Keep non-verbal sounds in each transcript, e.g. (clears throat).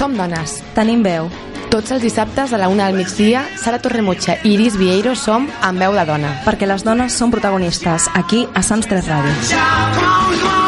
Som dones. Tenim veu. Tots els dissabtes a la una del migdia, Sara Torremutxa i Iris Vieiro som amb veu de dona. Perquè les dones són protagonistes, aquí a Sants 3 Ràdio.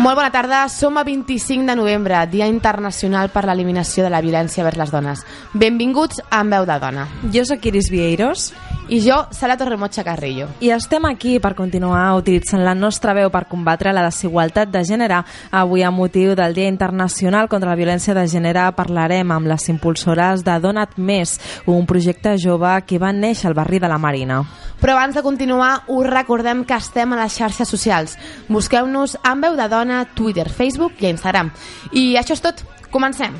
Molt bona tarda, som a 25 de novembre, Dia Internacional per l'Eliminació de la Violència vers les Dones. Benvinguts a En Veu de Dona. Jo sóc Iris Vieiros I jo, Sara Torremotxa Carrillo. i estem aquí per continuar utilitzant la nostra veu per combatre la desigualtat de gènere. Avui, a motiu del Dia Internacional contra la Violència de Gènere, parlarem amb les impulsores de Dona't Més, un projecte jove que va néixer al barri de la Marina. Però abans de continuar, us recordem que estem a les xarxes socials. Busqueu-nos en veu de dona, Twitter, Facebook i Instagram. I això és tot. Comencem.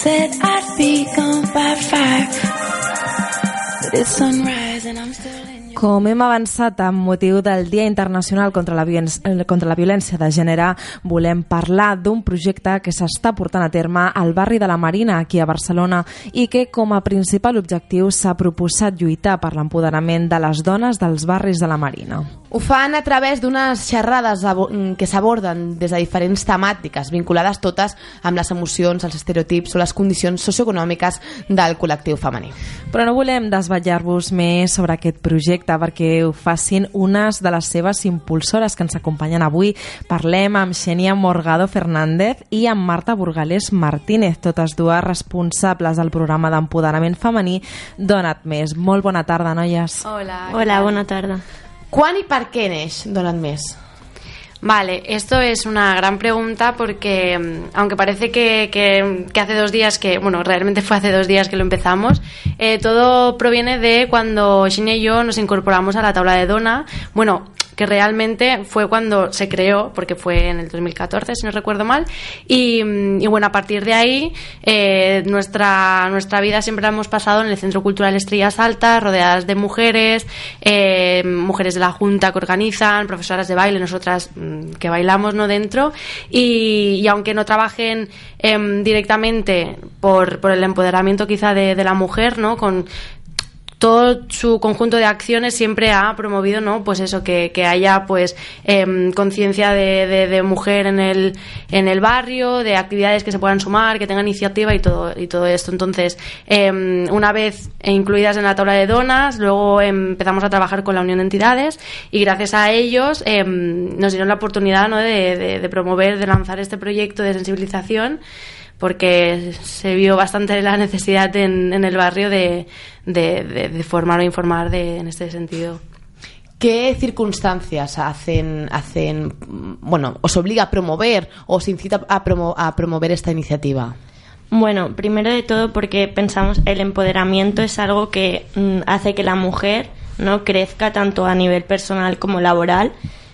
Said I'd be gone by five, but it's sunrise Com hem avançat amb motiu del Dia Internacional contra la, eh, contra la Violència de Gènere, volem parlar d'un projecte que s'està portant a terme al barri de la Marina, aquí a Barcelona, i que com a principal objectiu s'ha proposat lluitar per l'empoderament de les dones dels barris de la Marina. Ho fan a través d'unes xerrades mm, que s'aborden des de diferents temàtiques, vinculades totes amb les emocions, els estereotips o les condicions socioeconòmiques del col·lectiu femení. Però no volem desvetllar-vos més sobre aquest projecte perquè ho facin unes de les seves impulsores que ens acompanyen avui. Parlem amb Xenia Morgado Fernández i amb Marta Burgalés Martínez, totes dues responsables del programa d'empoderament femení Dona't Més. Molt bona tarda, noies. Hola. Hola, buena tarde. Quan i per què neix Dona't Més? Vale, esto es una gran pregunta porque mm, aunque parece que, que- que hace dos días que, bueno, realmente fue hace dos días que lo empezamos, eh, todo proviene de cuando Shinya y yo nos incorporamos a la tabla de Dona. Bueno, que realmente fue cuando se creó, porque fue en el 2014, si no recuerdo mal, y, bueno, a partir de ahí eh, nuestra, nuestra vida siempre la hemos pasado en el Centro Cultural Estrellas Altas, rodeadas de mujeres, eh, mujeres de la Junta que organizan, profesoras de baile, nosotras mm, que bailamos no dentro, y, y aunque no trabajen em, directamente por, por el empoderamiento quizá de, de la mujer, ¿no? Con, todo su conjunto de acciones siempre ha promovido no pues eso que, que haya pues em, conciencia de, de- mujer en el en el barrio de actividades que se puedan sumar que tengan iniciativa y todo y todo esto entonces em, una vez incluidas en la tabla de donas luego empezamos a trabajar con la unión de entidades y gracias a ellos em, nos dieron la oportunidad ¿no? de- de promover de lanzar este proyecto de sensibilización porque se vio bastante la necesidad en, en el barrio de, de- de- de formar o informar de, en este sentido. ¿Qué circunstancias hacen, hacen, bueno, os obliga a promover o os incita a, promo- a promover esta iniciativa? Bueno, primero de todo porque pensamos el empoderamiento es algo que mm, hace que la mujer no crezca tanto a nivel personal como laboral.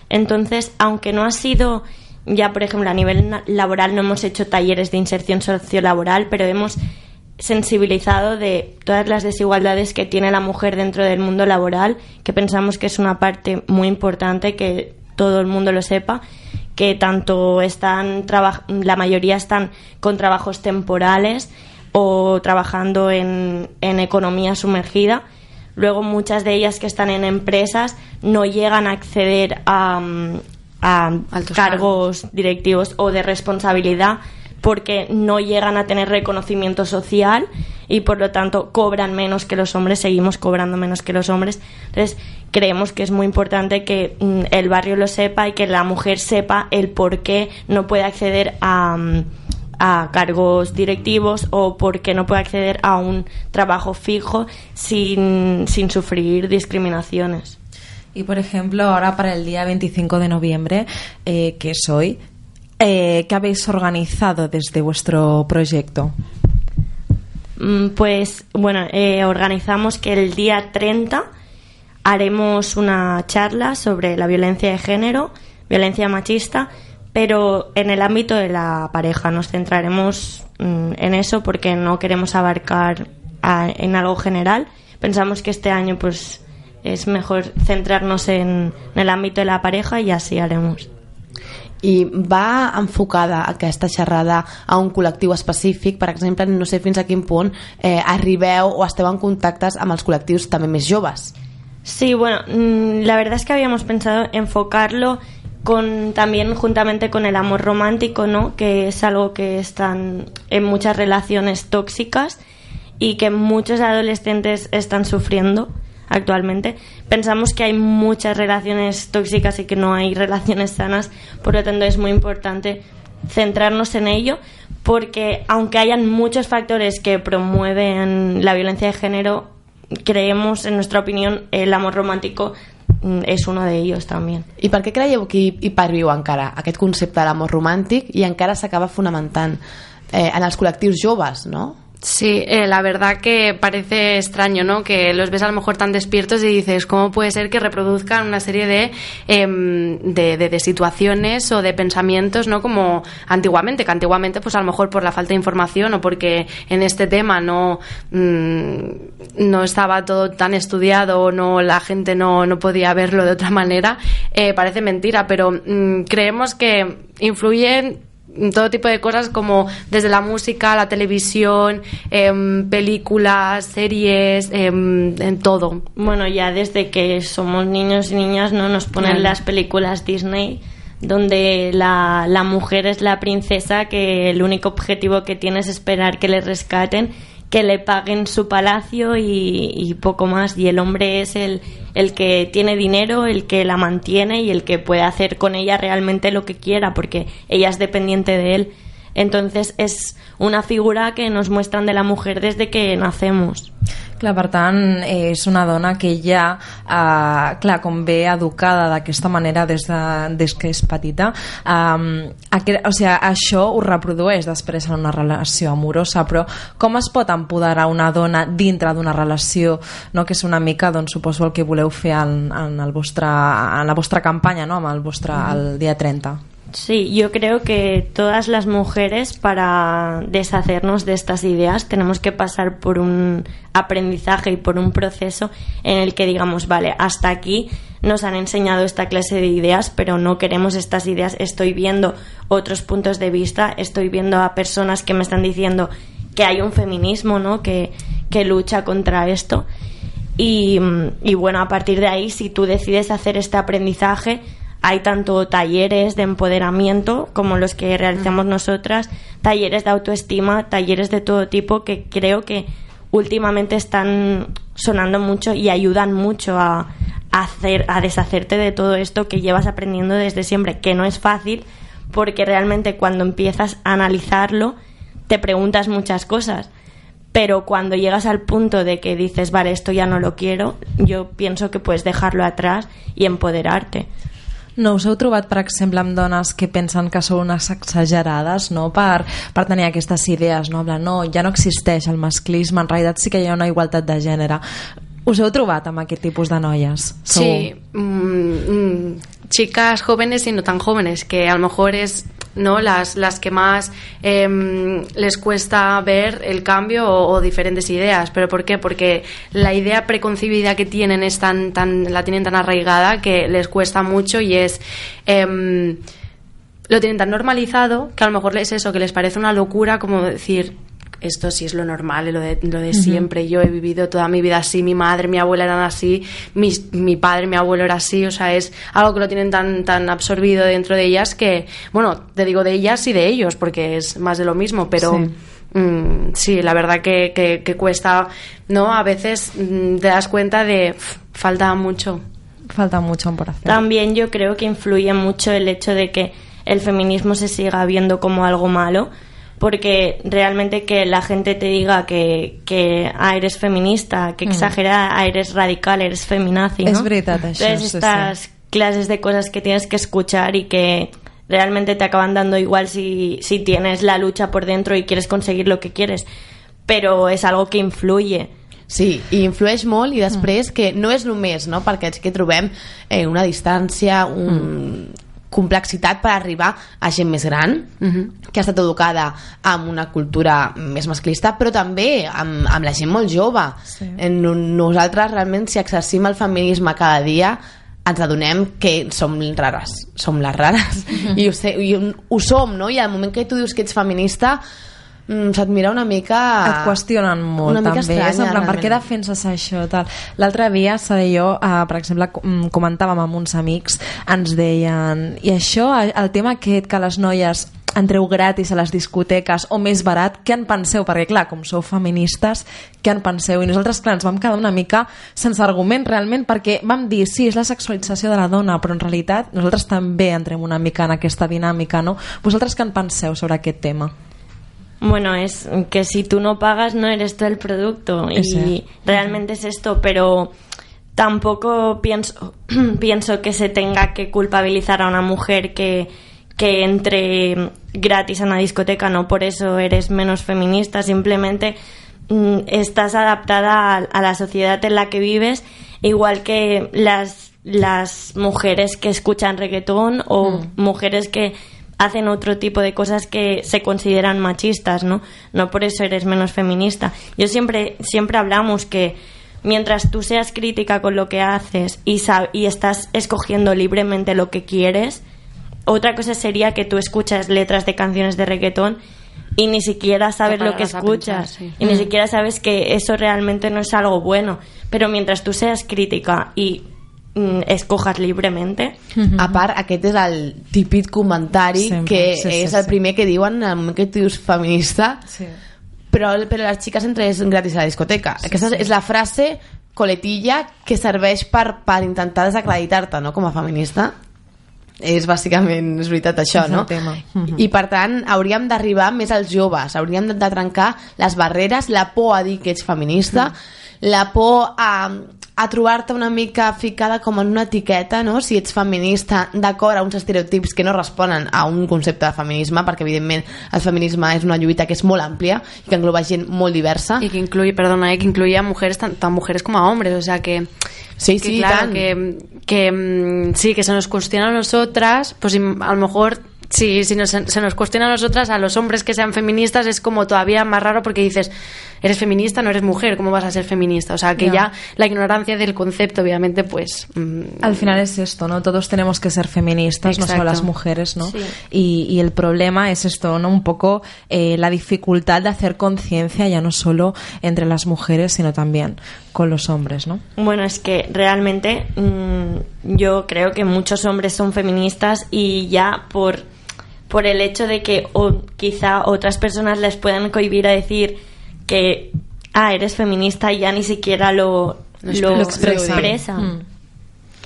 Entonces, aunque no ha sido ya, por ejemplo, a nivel laboral no hemos hecho talleres de inserción sociolaboral, pero hemos sensibilizado de todas las desigualdades que tiene la mujer dentro del mundo laboral, que pensamos que es una parte muy importante que todo el mundo lo sepa, que tanto están la mayoría están con trabajos temporales o trabajando en, en economía sumergida. Luego muchas de ellas que están en empresas no llegan a acceder a, mm, a Altos cargos directivos o de responsabilidad porque no llegan a tener reconocimiento social y por lo tanto cobran menos que los hombres, seguimos cobrando menos que los hombres. Entonces creemos que es muy importante que mm, el barrio lo sepa y que la mujer sepa el por qué no puede acceder a, mm, a cargos directivos o por qué no puede acceder a un trabajo fijo sin, sin sufrir discriminaciones. Y por ejemplo, ahora para el día 25 de noviembre, eh, que es hoy, eh, ¿qué habéis organizado desde vuestro proyecto? Mm, Pues bueno, eh, organizamos que el día 30 haremos una charla sobre la violencia de género, violencia machista, pero en el ámbito de la pareja nos centraremos mm, en eso porque no queremos abarcar en algo general. Pensamos que este año pues es mejor centrarnos en, en el ámbito de la pareja y así haremos. i va enfocada aquesta xerrada a un col·lectiu específic per exemple, no sé fins a quin punt eh, arribeu o esteu en contactes amb els col·lectius també més joves Sí, bueno, mm, la verdad es que habíamos pensado enfocarlo con también juntamente con el amor romántico, ¿no? Que es algo que están en muchas relaciones tóxicas y que muchos adolescentes están sufriendo actualmente. Pensamos que hay muchas relaciones tóxicas y que no hay relaciones sanas, por lo tanto es muy importante centrarnos en ello porque aunque hayan muchos factores que promueven la violencia de género, creemos, en nuestra opinión, el amor romàntico mm, és uno de ellos també. I per què creieu que hi perviu encara aquest concepte de l'amor romàntic i encara s'acaba fonamentant eh, en els col·lectius joves, no? Sí, eh, la verdad que parece extraño, ¿no? Que los ves a lo mejor tan despiertos y dices, ¿cómo puede ser que reproduzcan una serie de, em, de, de, de, situaciones o de pensamientos, ¿no? Como antiguamente, que antiguamente, pues a lo mejor por la falta de información o porque en este tema no, mmm, no estaba todo tan estudiado o no, la gente no, no podía verlo de otra manera, eh, parece mentira, pero mmm, creemos que influyen todo tipo de cosas como desde la música, la televisión, eh, películas, series, eh, en todo. Bueno, ya desde que somos niños y niñas no nos ponen las películas Disney donde la, la mujer es la princesa que el único objetivo que tiene es esperar que le rescaten que le paguen su palacio y, y, poco más. Y el hombre es el, el que tiene dinero, el que la mantiene y el que puede hacer con ella realmente lo que quiera, porque ella es dependiente de él. Entonces es una figura que nos muestran de la mujer desde que nacemos. Clar, per tant, és una dona que ja, eh, clar, com ve educada d'aquesta manera des, de, des que és petita, eh, aquest, o sigui, això ho reprodueix després en una relació amorosa, però com es pot empoderar una dona dintre d'una relació, no? que és una mica, doncs, suposo, el que voleu fer en, en, el vostre, en la vostra campanya, no? amb el vostre, el dia 30? Sí, yo creo que todas las mujeres para deshacernos de estas ideas tenemos que pasar por un aprendizaje y por un proceso en el que digamos, vale, hasta aquí nos han enseñado esta clase de ideas, pero no queremos estas ideas, estoy viendo otros puntos de vista, estoy viendo a personas que me están diciendo que hay un feminismo, ¿no? Que, que lucha contra esto. Y, y bueno, a partir de ahí, si tú decides hacer este aprendizaje, hay tanto talleres de empoderamiento como los que realizamos nosotras, talleres de autoestima, talleres de todo tipo que creo que últimamente están sonando mucho y ayudan mucho a, hacer, a deshacerte de todo esto que llevas aprendiendo desde siempre, que no es fácil porque realmente cuando empiezas a analizarlo te preguntas muchas cosas. Pero cuando llegas al punto de que dices, vale, esto ya no lo quiero, yo pienso que puedes dejarlo atrás y empoderarte. No us heu trobat, per exemple, amb dones que pensen que són unes exagerades no? per, per tenir aquestes idees, no? no, ja no existeix el masclisme, en realitat sí que hi ha una igualtat de gènere. Us heu trobat amb aquest tipus de noies? Sí, mm, mm, chicas jóvenes y no tan jóvenes, que a lo mejor es no las, las que más eh, les cuesta ver el cambio o, o, diferentes ideas. ¿Pero por qué? Porque la idea preconcebida que tienen es tan, tan, la tienen tan arraigada que les cuesta mucho y es... Eh, lo tienen tan normalizado que a lo mejor es eso, que les parece una locura como decir, esto sí es lo normal, lo de, lo de uh -huh. siempre. Yo he vivido toda mi vida así, mi madre, mi abuela eran así, mi, mi padre, mi abuelo era así, o sea, es algo que lo tienen tan, tan absorbido dentro de ellas que, bueno, te digo de ellas y de ellos, porque es más de lo mismo, pero... Sí. Mm, sí, la verdad que, que, que, cuesta, ¿no? A veces mm, te das cuenta de pff, falta mucho. Falta mucho por hacer. También yo creo que influye mucho el hecho de que el feminismo se siga viendo como algo malo, porque realmente que la gente te diga que, que ah, eres feminista, que exagera, ah, eres radical, eres feminazi, ¿no? És veritat, això. Entonces, estas sí, clases de cosas que tienes que escuchar y que realmente te acaban dando igual si, si tienes la lucha por dentro y quieres conseguir lo que quieres, pero es algo que influye. Sí, i influeix molt i després que no és només no, perquè sí que trobem eh, una distància, un, mm complexitat per arribar a gent més gran uh -huh. que ha estat educada amb una cultura més masclista però també amb, amb la gent molt jove Sí. Eh, no- nosaltres realment si exercim el feminisme cada dia ens adonem que som rares, som les rares, i, ho sé, i ho, ho som, no? I al moment que tu dius que ets feminista, mm, se't mira una mica... Et qüestionen molt, una mica també. estranya, és en plan, per què defenses això? Tal. L'altre dia, Sara i jo, eh, per exemple, com- comentàvem amb uns amics, ens deien, i això, el tema aquest que les noies entreu gratis a les discoteques o més barat, què en penseu? Perquè, clar, com sou feministes, què en penseu? I nosaltres, clar, ens vam quedar una mica sense argument, realment, perquè vam dir, sí, és la sexualització de la dona, però en realitat nosaltres també entrem una mica en aquesta dinàmica, no? Vosaltres què en penseu sobre aquest tema? Bueno, es que si tú no pagas no eres tú el producto. Ese. y realmente es esto, pero tampoco pienso, (clears throat) pienso que se tenga que culpabilizar a una mujer que, que entre gratis a una discoteca, no por eso eres menos feminista, simplemente mm, estás adaptada a, a la sociedad en la que vives, igual que las, las mujeres que escuchan reggaetón o mujeres que hacen otro tipo de cosas que se consideran machistas, ¿no? No por eso eres menos feminista. Yo siempre, siempre hablamos que mientras tú seas crítica con lo que haces y, sab- y estás escogiendo libremente lo que quieres, otra cosa sería que tú escuchas letras de canciones de reggaetón y ni siquiera sabes lo que pensar, escuchas sí. y ni siquiera sabes que eso realmente no es algo bueno. Pero mientras tú seas crítica y mm, escojas libremente, A part, aquest és el típic comentari Sempre, que sí, sí, és el sí. primer que diuen en el moment que tu dius feminista, Sí. però, però les xiques entres gratis a la discoteca. Aquesta és la frase coletilla que serveix per, per intentar desacreditar-te no? com a feminista és bàsicament, és veritat això, És no? tema. Mhm. I per tant, hauríem d'arribar més als joves, hauríem de, de trencar les barreres, la por a dir que ets feminista, la por a, a trobar-te una mica ficada com en una etiqueta, no? Si ets feminista, d'acord a uns estereotips que no responen a un concepte de feminisme, perquè evidentment el feminisme és una lluita que és molt àmplia i que engloba gent molt diversa. Y que incluye, perdona, eh, que incluye a mujeres, tan, tan mujeres como a hombres, o sea que... Sí, que sí, claro, tant. que, que mm, sí, que se nos cuestiona a nosotras, pues a lo mejor si, si nos- se nos cuestiona a nosotras, a los hombres que sean feministas, es como todavía más raro porque dices, eres feminista, no eres mujer, ¿cómo vas a ser feminista? O sea, que Ya. ya la ignorancia del concepto, obviamente, pues... mm, Al final es esto, ¿no? Todos tenemos que ser feministas, no solo las mujeres, ¿no? Sí. Y, y el problema es esto, ¿no? Un poco eh, la dificultad de hacer conciencia ya no solo entre las mujeres, sino también con los hombres, ¿no? Bueno, es que realmente mm, yo creo que muchos hombres son feministas y ya por, por el hecho de que o quizá otras personas les puedan cohibir a decir que, ah, eres feminista y ya ni siquiera lo, Lo lo. Mm.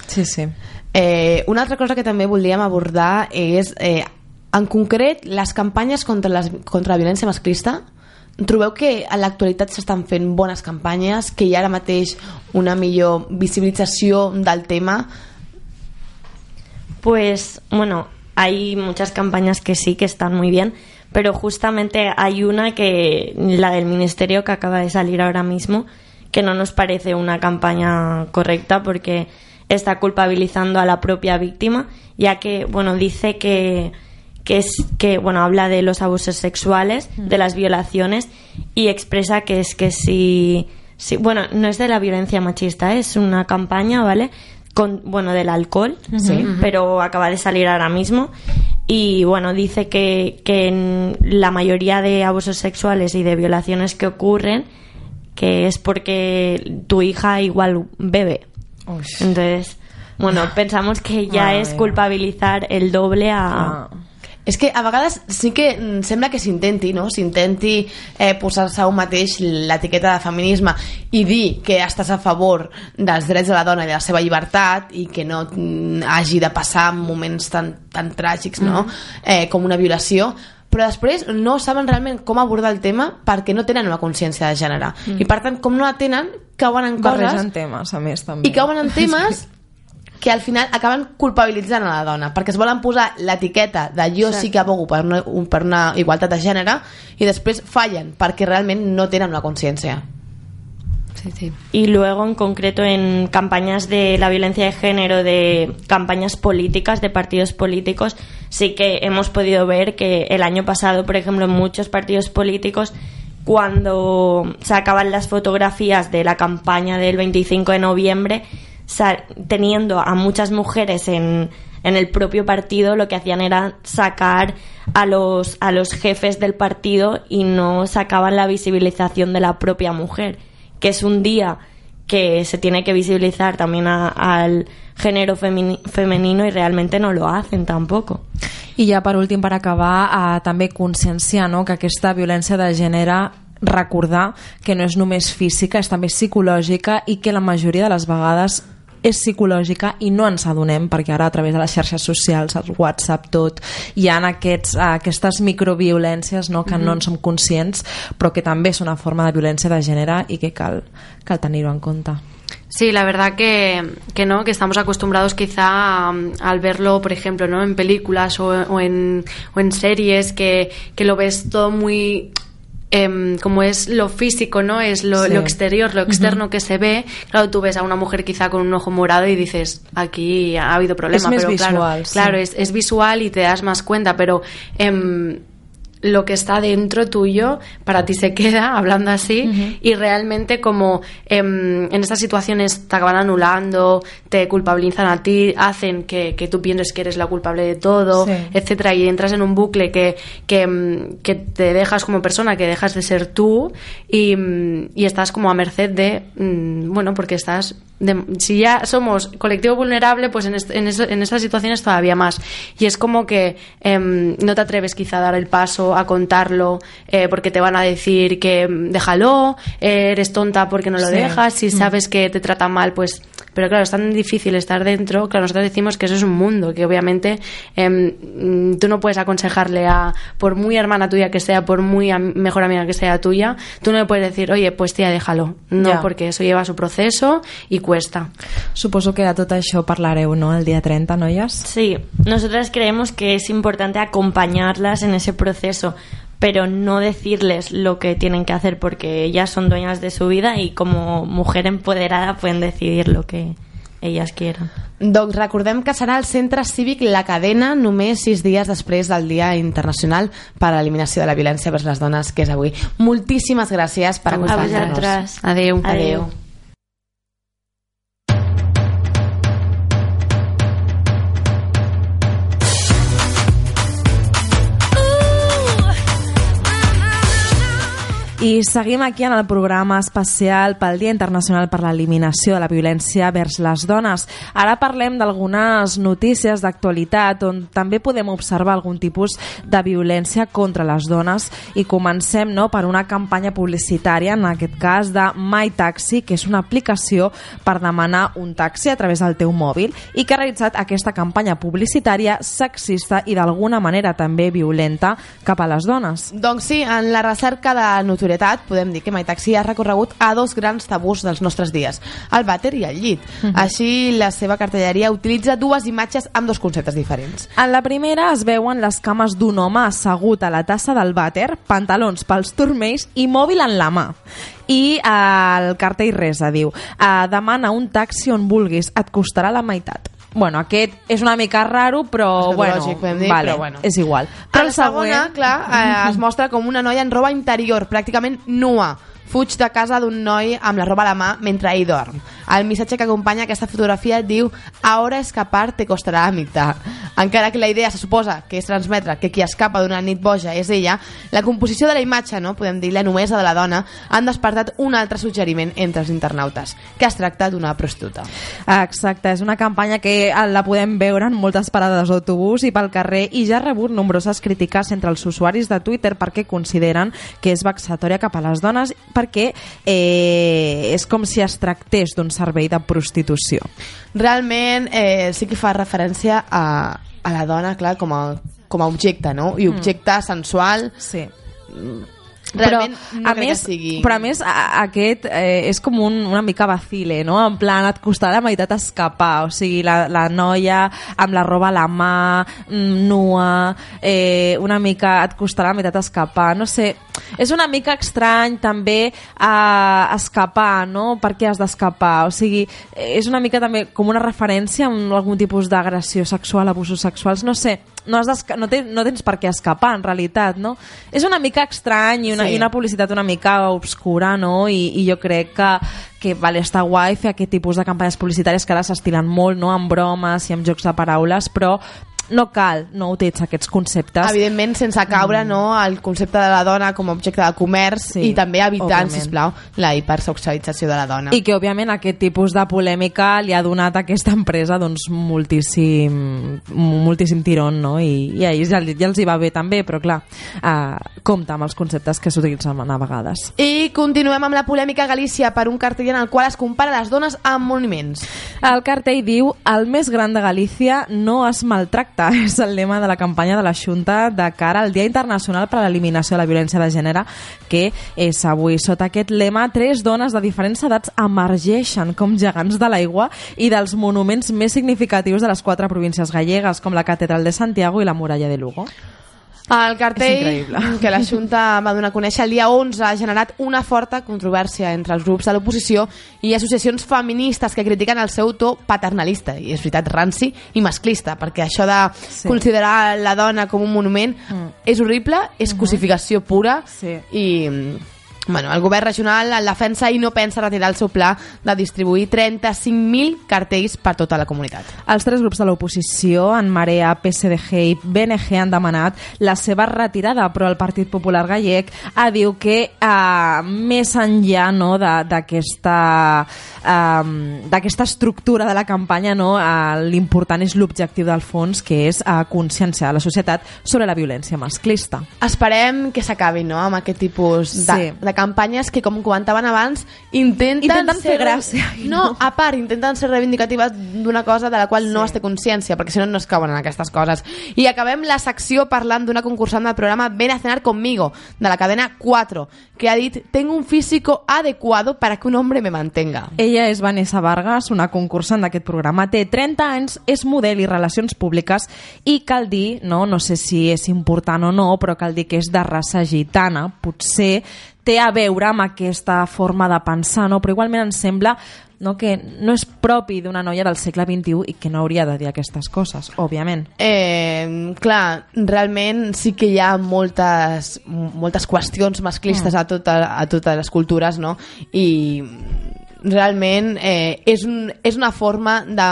Sí, sí. Eh, una altra cosa que també volíem abordar és, eh, en concret, les campanyes contra, les, contra la violència masclista. Trobeu que a l'actualitat s'estan fent bones campanyes, que hi ha ara mateix una millor visibilització del tema? Pues bueno, hay muchas campañas que sí que están muy bien, pero justamente hay una que, la del Ministerio que acaba de salir ahora mismo, que no nos parece una campaña correcta porque está culpabilizando a la propia víctima, ya que, bueno, dice que, que es que, bueno, habla de los abusos sexuales, de las violaciones y expresa que es que si, si bueno, no es de la violencia machista, ¿eh? es una campaña, ¿vale? Con, bueno, del alcohol, sí, pero acaba de salir ahora mismo. Y bueno, dice que, que en la mayoría de abusos sexuales y de violaciones que ocurren, que es porque tu hija igual bebe. Uy. Entonces, bueno, pensamos que ya Madre es culpabilizar el doble a... Ah. És que a vegades sí que mm, sembla que s'intenti, no? S'intenti eh, posar-se a un mateix l'etiqueta de feminisme i dir que estàs a favor dels drets de la dona i de la seva llibertat i que no mm, hagi de passar moments tan, tan tràgics, no? Eh, com una violació, però després no saben realment com abordar el tema perquè no tenen una consciència de gènere. I per tant, com no la tenen, cauen en coses Barregen temes, a més, també. i cauen en (laughs) temes que al final acaben culpabilitzant a la dona perquè es volen posar l'etiqueta de jo sí que abogo per una, un- per una igualtat de gènere i després fallen perquè realment no tenen una consciència sí, sí. Y luego, en concreto, en campañas de la violencia de género, de campañas políticas, de partidos políticos, sí que hemos podido ver que el año pasado, por ejemplo, en muchos partidos políticos, cuando sacaban las fotografías de la campaña del 25 de noviembre, teniendo a muchas mujeres en, en el propio partido, lo que hacían era sacar a los, a los jefes del partido y no sacaban la visibilización de la propia mujer, que es un día que se tiene que visibilizar también al género femenino y realmente no lo hacen tampoco. I ja per últim, per acabar, eh, també no, que aquesta violència de gènere recordar que no és només física, és també psicològica i que la majoria de les vegades és psicològica i no ens adonem perquè ara a través de les xarxes socials, el WhatsApp, tot, hi ha aquests, eh, aquestes microviolències no, que no en som conscients però que també és una forma de violència de gènere i que cal, cal tenir-ho en compte. Sí, la verdad que, que no, que estamos acostumbrados quizá al verlo, por ejemplo, ¿no? en películas o, o en, o en series, que, que lo ves todo muy em, como es lo físico, ¿no? Es lo, Sí. lo exterior, lo externo que se ve. Claro, tú ves a una mujer quizá con un ojo morado y dices, aquí ha habido problema. Es más pero claro, visual, sí. claro, es, es visual y te das más cuenta, pero em, lo que está dentro tuyo para ti se queda, (laughs) hablando así, y realmente como em, en estas situaciones te acaban anulando, te culpabilizan a ti, hacen que, que tú pienses que eres la culpable de todo, Sí. etcétera, y entras en un bucle que, que, em, que te dejas como persona, que dejas de ser tú y, em, y estás como a merced de, mm, bueno, porque estás de- si ya somos colectivo vulnerable, pues en, est- en, eso- en esas situaciones todavía más. Y es como que em, no te atreves quizá a dar el paso, a contarlo, eh, porque te van a decir que déjalo, eres tonta porque no lo Sí. dejas, si sabes que te tratan mal, pues... Pero claro, es tan difícil estar dentro, claro, nosotros decimos que eso es un mundo, que obviamente mm, tú no puedes aconsejarle a, por muy hermana tuya que sea, por muy am- mejor amiga que sea tuya, tú no le puedes decir, oye, pues tía, déjalo. No, Ya. porque eso lleva su proceso y cuesta. Suposo que de tot això parlareu, no?, el dia 30, noies? Sí, nosotras creemos que es importante acompañarlas en ese proceso, pero no decirles lo que tienen que hacer porque ellas son dueñas de su vida y como mujer empoderada pueden decidir lo que ellas quieran. Doncs recordem que serà al Centre Cívic La Cadena només sis dies després del Dia Internacional per a l'Eliminació de la Violència vers les Dones, que és avui. Moltíssimes gràcies per A acompanyar-nos. vosaltres. Adeu. Adeu. I seguim aquí en el programa especial pel Dia Internacional per l'Eliminació de la Violència vers les Dones. Ara parlem d'algunes notícies d'actualitat on també podem observar algun tipus de violència contra les dones i comencem no, per una campanya publicitària, en aquest cas de My Taxi, que és una aplicació per demanar un taxi a través del teu mòbil i que ha realitzat aquesta campanya publicitària sexista i d'alguna manera també violenta cap a les dones. Doncs sí, en la recerca de notorietat podem dir que MyTaxi ha recorregut a dos grans tabús dels nostres dies, el vàter i el llit. Així, la seva cartelleria utilitza dues imatges amb dos conceptes diferents. En la primera es veuen les cames d'un home assegut a la tassa del vàter, pantalons pels turmells i mòbil en la mà. I eh, el cartell resa diu eh, demana un taxi on vulguis, et costarà la meitat. Bueno, aquest és una mica raro, però bueno, dir, vale, però bueno. és igual. Però Però la segona, clar, eh, es mostra com una noia en roba interior, pràcticament nua. Fuig de casa d'un noi amb la roba a la mà mentre ell dorm. El missatge que acompanya aquesta fotografia diu «Ahora escapar te costarà la mitad». Encara que la idea se suposa que és transmetre que qui escapa d'una nit boja és ella, la composició de la imatge, no podem dir la nomesa de la dona, han despertat un altre suggeriment entre els internautes, que es tracta d'una prostituta. Exacte, és una campanya que eh, la podem veure en moltes parades d'autobús i pel carrer i ja ha rebut nombroses crítiques entre els usuaris de Twitter perquè consideren que és vexatòria cap a les dones perquè eh, és com si es tractés d'un servei de prostitució. realment eh, sí que fa referència a, a la dona, clar, com a, com a objecte, no? I objecte sensual, Sí. Realment però, no a més, sigui... Però a més, a, aquest eh, és com un, una mica vacile, no? En plan, et costarà la meitat escapar, o sigui, la, la noia amb la roba a la mà, mm, nua, eh, una mica et costarà la meitat escapar, no sé, és una mica estrany també eh, escapar, no? Per què has d'escapar? O sigui, eh, és una mica també com una referència a un- algun tipus d'agressió sexual, abusos sexuals, no sé, no, has no, ten, no tens per què escapar, en realitat, no? És una mica estrany i una, Sí. i una publicitat una mica obscura, no? I, i jo crec que, que vale, està guai fer aquest tipus de campanyes publicitàries que ara s'estilen molt, no?, amb bromes i amb jocs de paraules, però no cal no utilitzar aquests conceptes. Evidentment, sense caure no, el concepte de la dona com a objecte de comerç Sí, i també evitant, òbviament. sisplau, la hipersexualització de la dona. I que, òbviament, aquest tipus de polèmica li ha donat a aquesta empresa doncs, moltíssim, moltíssim tirón, no? I, i a ells ja, ja els hi va bé també, però clar, eh, compta amb els conceptes que s'utilitzen a vegades. I continuem amb la polèmica a Galícia per un cartell en el qual es compara les dones amb monuments. El cartell diu el més gran de Galícia no es maltracta. (laughs) És el lema de la campanya de la Junta de cara al Dia Internacional per a l'Eliminació de la Violència de Gènere, que és avui. Sota aquest lema, tres dones de diferents edats emergeixen com gegants de l'aigua i dels monuments més significatius de les quatre províncies gallegues, com la Catedral de Santiago i la Muralla de Lugo. El cartell (laughs) que la Junta va donar a conèixer el dia 11 ha generat una forta controvèrsia entre els grups de l'oposició i associacions feministes que critiquen el seu to paternalista, i és veritat, ranci i masclista, perquè això de Sí. considerar la dona com un monument és horrible, és cosificació pura Sí. i Bueno, el govern regional el defensa i no pensa retirar el seu pla de distribuir 35.000 cartells per tota la comunitat. Els tres grups de l'oposició, en Marea, PSDG i BNG, han demanat la seva retirada, però el Partit Popular Gallec ha diu que eh, més enllà no, d'aquesta eh, estructura de la campanya, no, eh, l'important és l'objectiu del fons, que és eh, conscienciar la societat sobre la violència masclista. Esperem que s'acabin no? amb aquest tipus de, Sí. de campanyes que, com comentaven abans, intenten, Intenten ser, fer gràcia, No, no. a part, intenten ser reivindicatives d'una cosa de la qual no Sí. es té consciència, perquè si no, no es cauen en aquestes coses. I acabem la secció parlant d'una concursant del programa Ven a cenar conmigo, de la cadena 4, que ha dit Tengo un físico adecuado para que un hombre me mantenga. Ella és Vanessa Vargas, una concursant d'aquest programa. Té 30 anys, és model i relacions públiques i cal dir, no, no sé si és important o no, però cal dir que és de raça gitana. Potser té a veure amb aquesta forma de pensar, no? però igualment em sembla no, que no és propi d'una noia del segle XXI i que no hauria de dir aquestes coses, òbviament. Eh, clar, realment sí que hi ha moltes, moltes qüestions masclistes a, tota, a totes les cultures, no? I realment eh, és, un, és una forma de,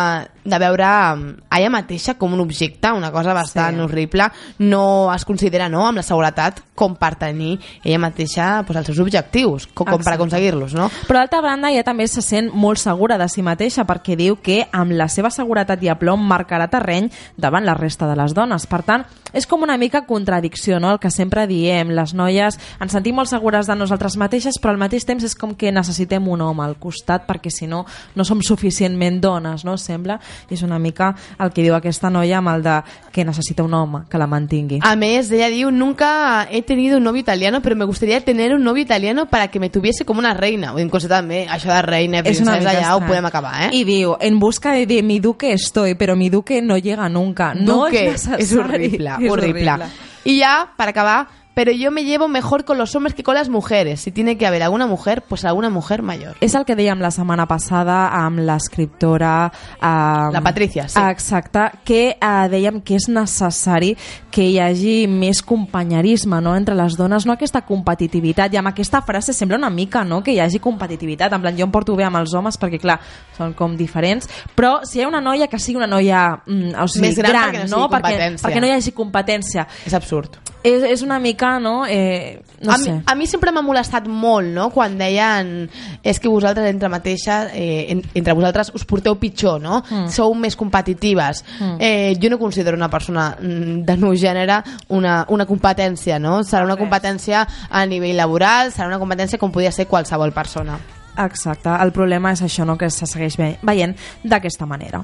de veure a ella mateixa com un objecte, una cosa bastant Sí. horrible. No es considera no, amb la seguretat com per tenir ella mateixa pues, els seus objectius, com, com per aconseguir-los, no? Però d'altra banda ella també se sent molt segura de si mateixa perquè diu que amb la seva seguretat i aplom marcarà terreny davant la resta de les dones. Per tant, és com una mica contradicció, no? el que sempre diem, les noies ens sentim molt segures de nosaltres mateixes però al mateix temps és com que necessitem un home al costat perquè si no, no som suficientment dones, no? Sembla. I és una mica el que diu aquesta noia amb el de que necessita un home que la mantingui. A més, ella diu, nunca he tenido un novio italiano, pero me gustaría tener un novio italiano para que me tuviese como una reina. O incluso també, això de reina, és una mica ja ho podem acabar, eh? I diu, en busca de, mi duque estoy, pero mi duque no llega nunca. No Duque, és necessari. (laughs) és horrible, És horrible. Y ya, para acabar, pero yo me llevo mejor con los hombres que con las mujeres. Si tiene que haber alguna mujer, pues alguna mujer mayor. És el que dèiem la setmana passada amb l'escriptora... Um, La Patricia, sí. Exacte, que uh, dèiem que és necessari que hi hagi més companyerisme no? entre les dones, no aquesta competitivitat, i amb aquesta frase sembla una mica no? que hi hagi competitivitat, en plan jo em porto bé amb els homes perquè clar, són com diferents, però si hi ha una noia que sigui una noia mm, o sigui, Més gran perquè no no? perquè, perquè no hi hagi competència. És absurd. És, és una mica, no? Eh, no a, sé. mi, a mi sempre m'ha molestat molt, no?, quan deien és que vosaltres entre mateixes, eh, en, entre vosaltres us porteu pitjor, no? Mm. Sou més competitives. Mm. Eh, jo no considero una persona mm, de meu gènere una, una competència, no? Serà una competència a nivell laboral, serà una competència com podia ser qualsevol persona. Exacte, el problema és això, no? que se segueix ve- veient d'aquesta manera.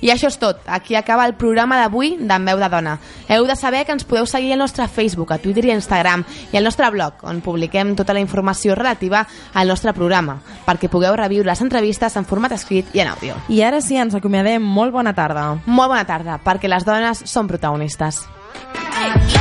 I això és tot. Aquí acaba el programa d'avui d'en Veu de Dona. Heu de saber que ens podeu seguir al nostre Facebook, a Twitter i a Instagram i al nostre blog, on publiquem tota la informació relativa al nostre programa, perquè pugueu reviure les entrevistes en format escrit i en àudio. I ara sí, ens acomiadem. Molt bona tarda. Molt bona tarda, perquè les dones són protagonistes. Hey,